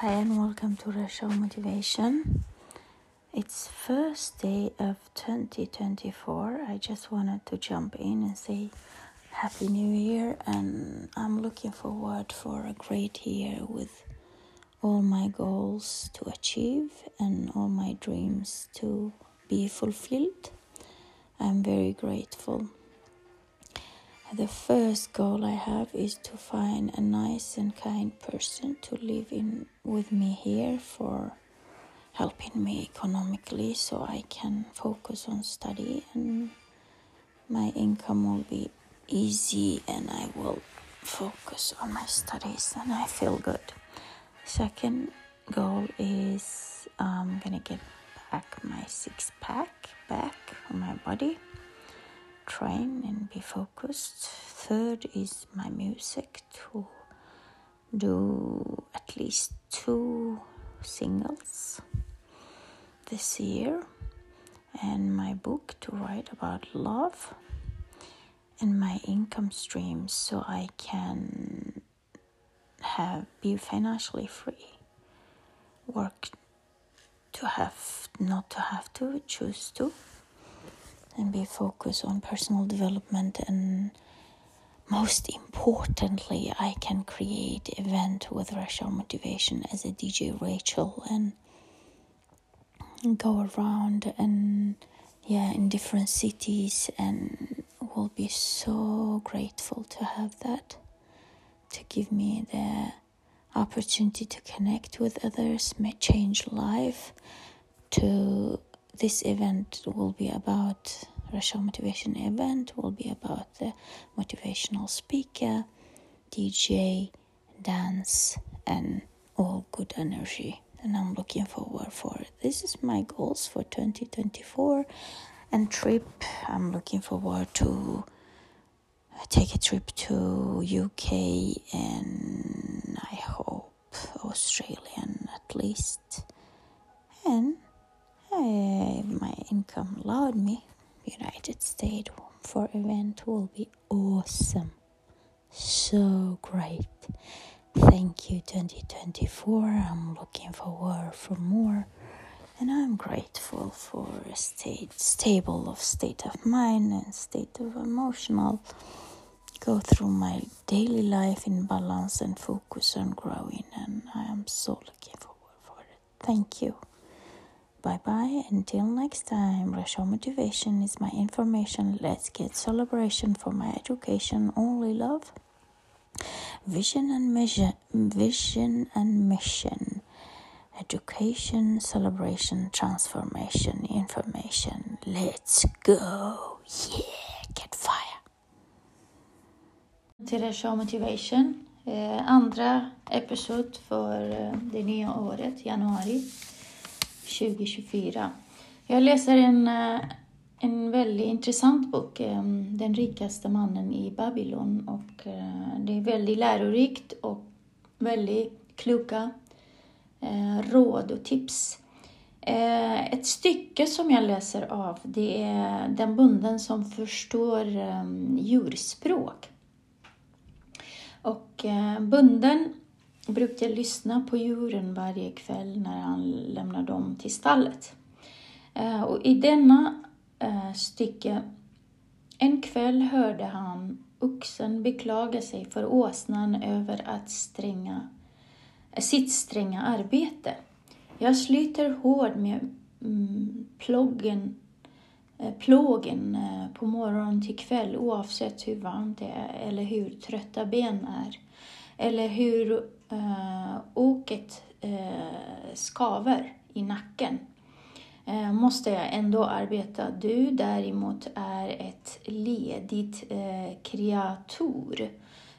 Hi and welcome to show Motivation. It's first day of 2024. I just wanted to jump in and say Happy New Year and I'm looking forward for a great year with all my goals to achieve and all my dreams to be fulfilled. I'm very grateful. The first goal I have is to find a nice and kind person to live in with me here for helping me economically so I can focus on study and my income will be easy and I will focus on my studies and I feel good. Second goal is I'm gonna get back my six pack back on my body train and be focused. Third is my music to do at least two singles this year, and my book to write about love, and my income streams so I can have be financially free. Work to have not to have to choose to and be focused on personal development and most importantly i can create event with racial motivation as a dj rachel and go around and yeah in different cities and will be so grateful to have that to give me the opportunity to connect with others may change life to this event will be about Racial Motivation event will be about the motivational speaker, DJ, dance, and all good energy. And I'm looking forward for it. This is my goals for 2024 and trip. I'm looking forward to take a trip to UK and I hope Australian at least. Income allowed me, United States for event will be awesome. So great. Thank you 2024. I'm looking forward for more and I'm grateful for a state stable of state of mind and state of emotional go through my daily life in balance and focus on growing and I am so looking forward for it. Thank you. Bye bye. Until next time, Racial Motivation is my information. Let's get celebration for my education. Only love. Vision and mission. Vision and mission. Education, celebration, transformation, information. Let's go. Yeah, get fire. Till Racial Motivation. Eh, andra episod för eh, det nya året, januari. 2024. Jag läser en, eh, en väldigt intressant bok, eh, Den rikaste mannen i Babylon. Och eh, det är väldigt lärorikt och väldigt kloka råd och tips. Ett stycke som jag läser av, det är Den bunden som förstår djurspråk. Och bunden brukade lyssna på djuren varje kväll när han lämnade dem till stallet. Eh, och i denna eh, stycke, en kväll hörde han oxen beklaga sig för åsnan över att stränga, eh, sitt stränga arbete. Jag sliter hård med mm, ploggen, plågen på morgon till kväll oavsett hur varmt det är eller hur trötta ben är eller hur eh, oket eh, skaver i nacken eh, måste jag ändå arbeta. Du däremot är ett ledigt eh, kreatur.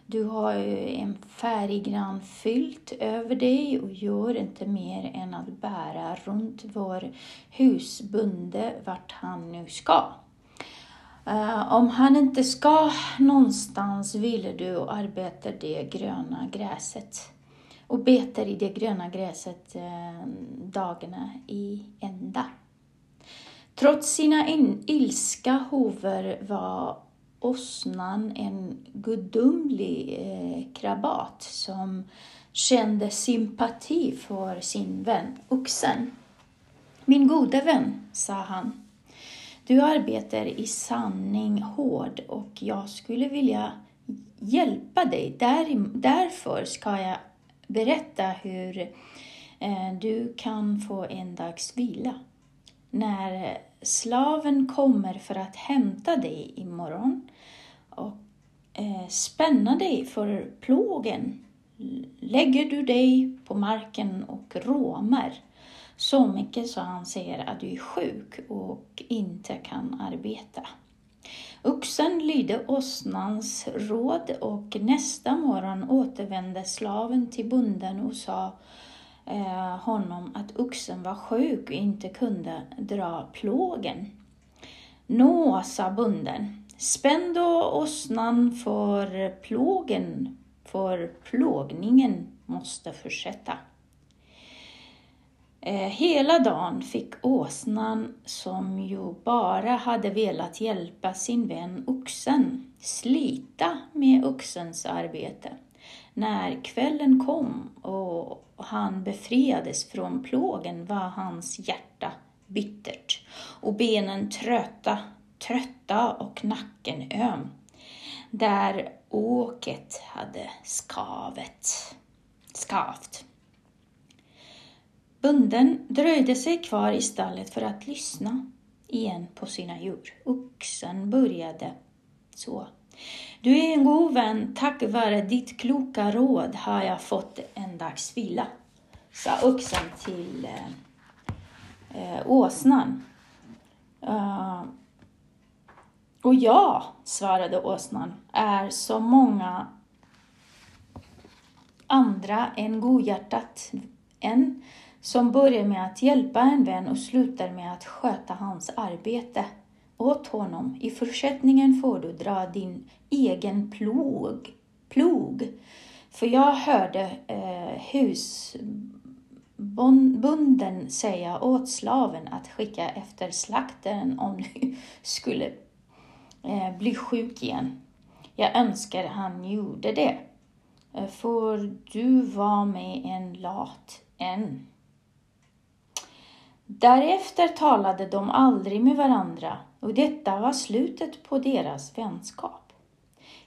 Du har en färggrann filt över dig och gör inte mer än att bära runt vår husbunde vart han nu ska. Uh, om han inte ska någonstans ville du arbeta det gröna gräset och betar i det gröna gräset eh, dagarna i ända. Trots sina in, ilska hover var åsnan en gudomlig eh, krabat som kände sympati för sin vän oxen. Min gode vän, sa han, du arbetar i sanning hård och jag skulle vilja hjälpa dig. Där, därför ska jag berätta hur eh, du kan få en dags vila. När slaven kommer för att hämta dig imorgon och eh, spänna dig för plågen lägger du dig på marken och råmar så mycket så han säger att du är sjuk och inte kan arbeta. Oxen lydde åsnans råd och nästa morgon återvände slaven till bonden och sa eh, honom att oxen var sjuk och inte kunde dra plågen. Nå, sa bonden, spänn då åsnan för plågen, för plågningen måste fortsätta. Eh, hela dagen fick åsnan, som ju bara hade velat hjälpa sin vän oxen, slita med oxens arbete. När kvällen kom och han befriades från plågen var hans hjärta bittert och benen trötta, trötta och nacken öm. Där åket hade skavet, skavt. Bunden dröjde sig kvar i stallet för att lyssna igen på sina djur. Oxen började så. Du är en god vän, tack vare ditt kloka råd har jag fått en dags vila, sa oxen till eh, eh, åsnan. Uh, och ja, svarade åsnan, är så många andra än godhjärtat en som börjar med att hjälpa en vän och slutar med att sköta hans arbete åt honom. I fortsättningen får du dra din egen plog. plog. För jag hörde eh, husbonden säga åt slaven att skicka efter slaktaren om du skulle eh, bli sjuk igen. Jag önskar han gjorde det. Eh, För du var med en lat än. Därefter talade de aldrig med varandra och detta var slutet på deras vänskap.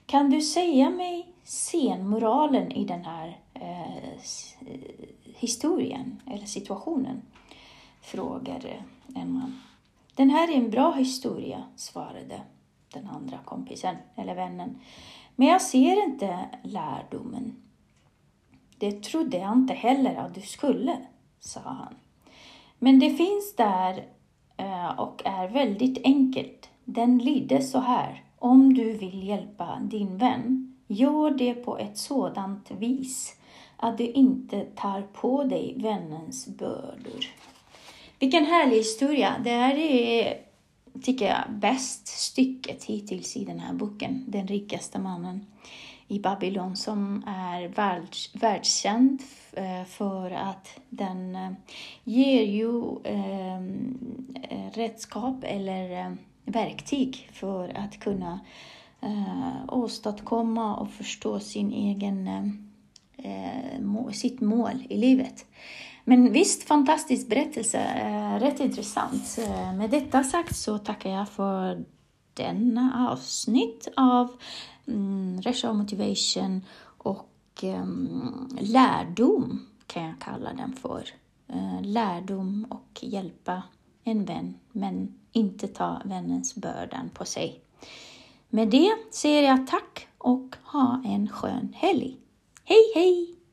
Kan du säga mig scenmoralen i den här eh, eh historien eller situationen? frågade en man. Den här är en bra historia, svarade den andra kompisen eller vännen. Men jag ser inte lärdomen. Det trodde jag inte heller att du skulle, sa han. Men det finns där eh, och är väldigt enkelt. Den lyder så här. Om du vill hjälpa din vän, gör det på ett sådant vis att du inte tar på dig vännens bördor. Vilken härlig historia! Det här är, tycker jag, bäst stycket hittills i den här boken, Den rikaste mannen i Babylon som är världs, världskänd eh, för att den eh, ger ju eh, redskap eller eh, verktyg för att kunna eh, åstadkomma och förstå sin egen, eh, sitt mål i livet. Men visst, fantastisk berättelse, eh, rätt intressant. Med detta sagt så tackar jag för denna avsnitt av mm, Resha Motivation och um, lärdom kan jag kalla den för. Uh, lärdom och hjälpa en vän men inte ta vännens bördan på sig. Med det säger jag tack och ha en skön helg. Hej hej!